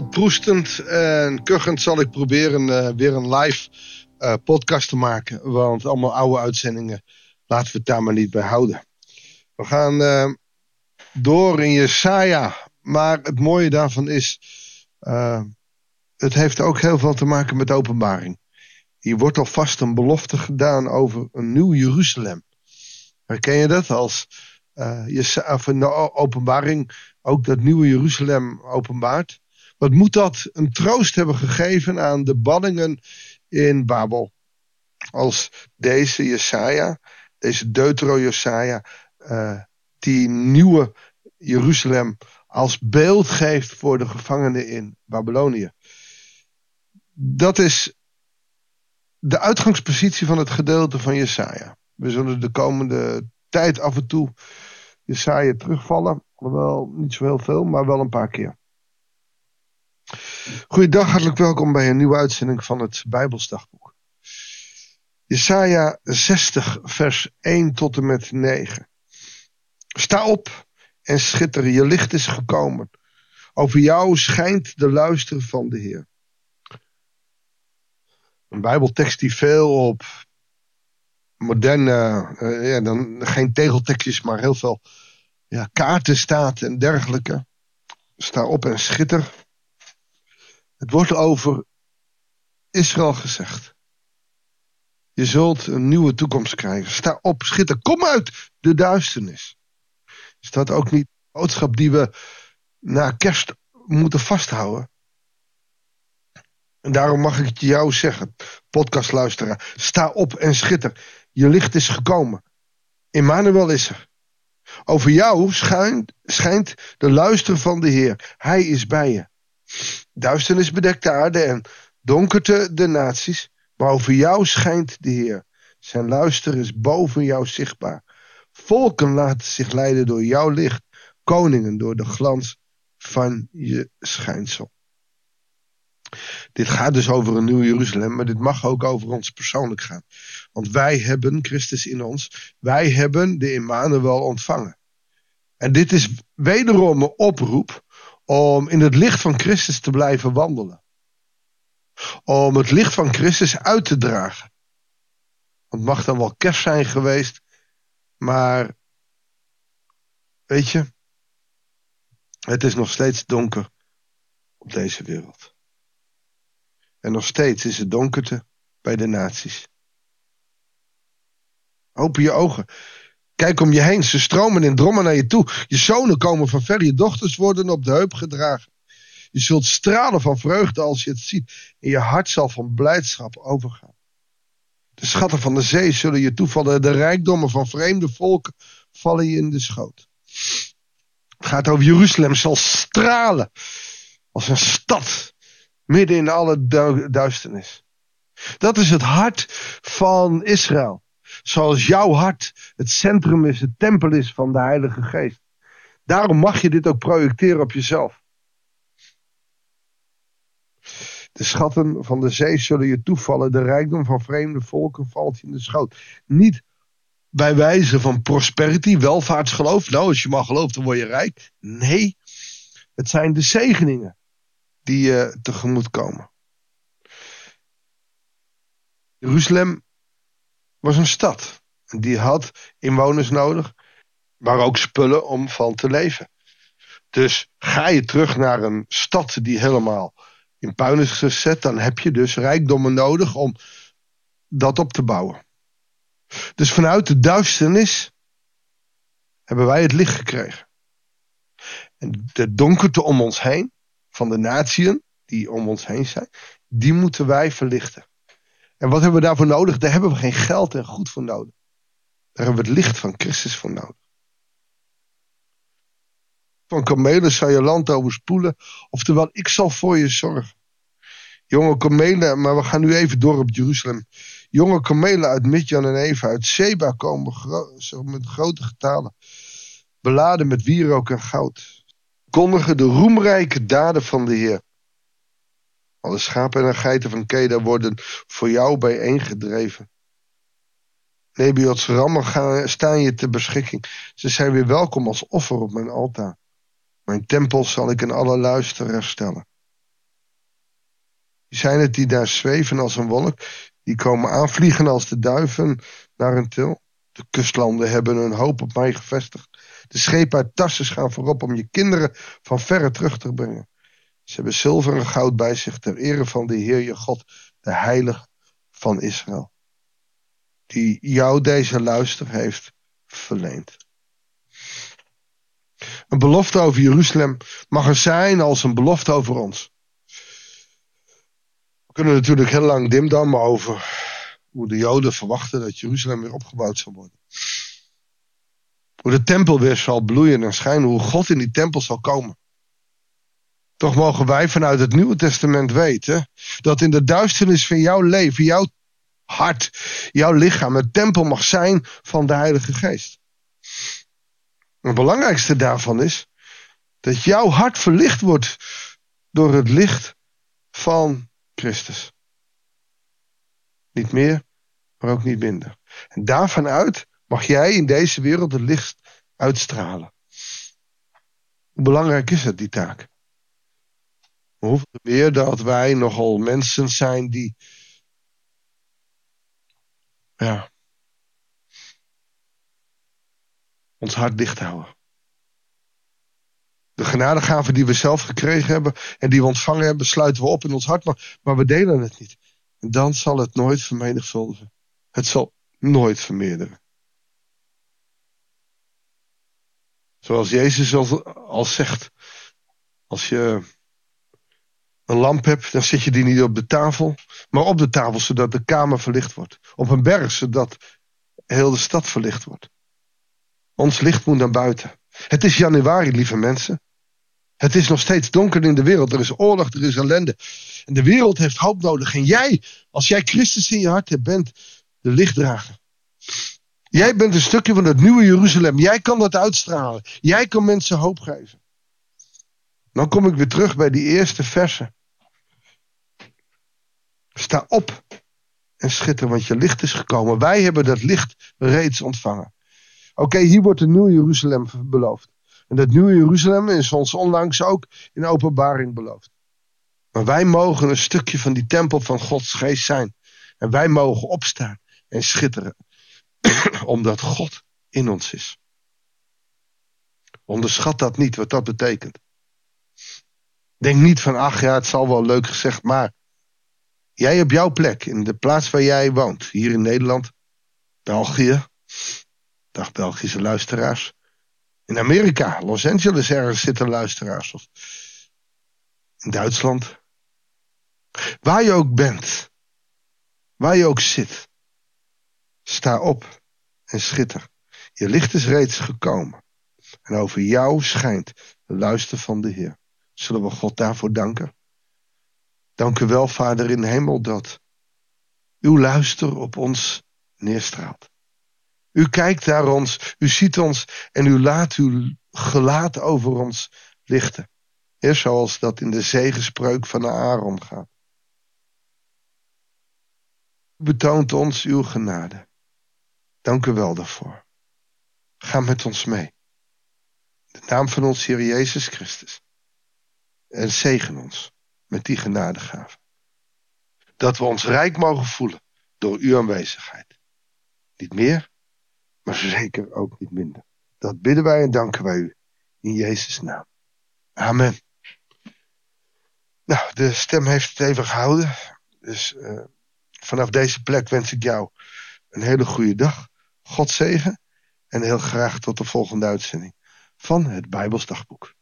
al proestend en kuchend zal ik proberen uh, weer een live uh, podcast te maken. Want allemaal oude uitzendingen laten we het daar maar niet bij houden. We gaan uh, door in Jesaja. Maar het mooie daarvan is, het heeft ook heel veel te maken met openbaring. Hier wordt alvast een belofte gedaan over een nieuw Jeruzalem. Herken je dat als je, of in de openbaring ook dat nieuwe Jeruzalem openbaart? Wat moet dat een troost hebben gegeven aan de ballingen in Babel? Als deze Jesaja, deze Deutero Jesaja, uh, die nieuwe Jeruzalem als beeld geeft voor de gevangenen in Babylonië. Dat is de uitgangspositie van het gedeelte van Jesaja. We zullen de komende tijd af en toe Jesaja terugvallen. Wel niet zo heel veel, maar wel een paar keer. Goeiedag, hartelijk welkom bij een nieuwe uitzending van het Bijbelsdagboek. Jesaja 60, vers 1 tot en met 9. Sta op en schitter, je licht is gekomen. Over jou schijnt de luister van de Heer. Een Bijbeltekst die veel op moderne, uh, ja, dan geen tegeltekstjes, maar heel veel ja, kaarten staat en dergelijke. Sta op en schitter. Het wordt over Israël gezegd. Je zult een nieuwe toekomst krijgen. Sta op, schitter, kom uit de duisternis. Is dat ook niet de boodschap die we na kerst moeten vasthouden? En daarom mag ik het jou zeggen, podcastluisteraar. Sta op en schitter. Je licht is gekomen. Emmanuel is er. Over jou schijnt, schijnt de luister van de Heer. Hij is bij je. Duisternis bedekt de aarde en donkerte de naties. Maar over jou schijnt de Heer. Zijn luister is boven jou zichtbaar. Volken laten zich leiden door jouw licht. Koningen door de glans van je schijnsel. Dit gaat dus over een nieuw Jeruzalem, maar dit mag ook over ons persoonlijk gaan. Want wij hebben Christus in ons, wij hebben de Immanuel ontvangen. En dit is wederom een oproep om in het licht van Christus te blijven wandelen. Om het licht van Christus uit te dragen. Want het mag dan wel kerst zijn geweest, maar weet je, het is nog steeds donker op deze wereld. En nog steeds is het donkerte bij de naties. Open je ogen. Kijk om je heen. Ze stromen in drommen naar je toe. Je zonen komen van ver. Je dochters worden op de heup gedragen. Je zult stralen van vreugde als je het ziet. En je hart zal van blijdschap overgaan. De schatten van de zee zullen je toevallen. De rijkdommen van vreemde volken vallen je in de schoot. Het gaat over Jeruzalem zal stralen. Als een stad. Midden in alle duisternis. Dat is het hart van Israël. Zoals jouw hart het centrum is, het tempel is van de Heilige Geest. Daarom mag je dit ook projecteren op jezelf. De schatten van de zee zullen je toevallen. De rijkdom van vreemde volken valt je in de schoot. Niet bij wijze van prosperity, welvaartsgeloof. Nou, als je maar gelooft, dan word je rijk. Nee, het zijn de zegeningen die je tegemoet komen. Jeruzalem was een stad. Die had inwoners nodig, maar ook spullen om van te leven. Dus ga je terug naar een stad die helemaal in puin is gezet, dan heb je dus rijkdommen nodig om dat op te bouwen. Dus vanuit de duisternis hebben wij het licht gekregen. En de donkerte om ons heen, van de natieën die om ons heen zijn, die moeten wij verlichten. En wat hebben we daarvoor nodig? Daar hebben we geen geld en goed voor nodig. Daar hebben we het licht van Christus voor nodig. Van kamelen zal je land overspoelen. Oftewel, ik zal voor je zorgen. Jonge kamelen, maar we gaan nu even door op Jeruzalem. Jonge kamelen uit Midjan en Eva, uit Seba komen met grote getalen. Beladen met wierook en goud. Kondigen de roemrijke daden van de Heer. Alle schapen en geiten van Keda worden voor jou bijeengedreven. Nebiots rammen staan je ter beschikking. Ze zijn weer welkom als offer op mijn altaar. Mijn tempel zal ik in alle luister herstellen. Die zijn het die daar zweven als een wolk. Die komen aanvliegen als de duiven naar een til. De kustlanden hebben hun hoop op mij gevestigd. De schepen uit Tarsus gaan voorop om je kinderen van verre terug te brengen. Ze hebben zilver en goud bij zich ter ere van de Heer je God, de Heilige van Israël. Die jou deze luister heeft verleend. Een belofte over Jeruzalem mag er zijn als een belofte over ons. We kunnen natuurlijk heel lang dimdammen over hoe de Joden verwachten dat Jeruzalem weer opgebouwd zal worden. Hoe de tempel weer zal bloeien en schijnen, hoe God in die tempel zal komen. Toch mogen wij vanuit het Nieuwe Testament weten dat in de duisternis van jouw leven, jouw hart, jouw lichaam, het tempel mag zijn van de Heilige Geest. Het belangrijkste daarvan is dat jouw hart verlicht wordt door het licht van Christus. Niet meer, maar ook niet minder. En daarvan uit mag jij in deze wereld het licht uitstralen. Hoe belangrijk is het, die taak? Hoeveel meer dat wij nogal mensen zijn die. Ja. Ons hart dicht houden. De genadegaven die we zelf gekregen hebben en die we ontvangen hebben, sluiten we op in ons hart, maar, maar we delen het niet. En dan zal het nooit vermenigvuldigen. Het zal nooit vermeerderen. Zoals Jezus al, zegt, als je een lamp hebt, dan zet je die niet op de tafel, maar op de tafel, zodat de kamer verlicht wordt. Op een berg, zodat heel de stad verlicht wordt. Ons licht moet naar buiten. Het is januari, lieve mensen. Het is nog steeds donker in de wereld. Er is oorlog, er is ellende. En de wereld heeft hoop nodig. En jij, als jij Christus in je hart hebt, bent de lichtdrager. Jij bent een stukje van het nieuwe Jeruzalem. Jij kan dat uitstralen. Jij kan mensen hoop geven. Dan kom ik weer terug bij die eerste versen. Sta op en schitter, want je licht is gekomen. Wij hebben dat licht reeds ontvangen. Oké, hier wordt een nieuw Jeruzalem beloofd. En dat nieuwe Jeruzalem is ons onlangs ook in openbaring beloofd. Maar wij mogen een stukje van die tempel van Gods geest zijn. En wij mogen opstaan en schitteren. Omdat God in ons is. Onderschat dat niet, wat dat betekent. Denk niet van, ach ja, het zal wel leuk gezegd, maar jij op jouw plek, in de plaats waar jij woont, hier in Nederland, België, dag Belgische luisteraars, in Amerika, Los Angeles ergens zitten luisteraars, of in Duitsland, waar je ook bent, waar je ook zit, sta op en schitter. Je licht is reeds gekomen en over jou schijnt de luister van de Heer. Zullen we God daarvoor danken? Dank u wel, Vader in hemel, dat uw luister op ons neerstraalt. U kijkt naar ons, u ziet ons en u laat uw gelaat over ons lichten. Zoals dat in de zegenspreuk van de Aaron gaat. U betoont ons uw genade. Dank u wel daarvoor. Ga met ons mee. In de naam van ons Heer Jezus Christus. En zegen ons met die genadegave. Dat we ons rijk mogen voelen door uw aanwezigheid. Niet meer, maar zeker ook niet minder. Dat bidden wij en danken wij u. In Jezus' naam. Amen. Nou, de stem heeft het even gehouden. Dus uh, vanaf deze plek wens ik jou een hele goede dag. God zegen. En heel graag tot de volgende uitzending van het Bijbelsdagboek.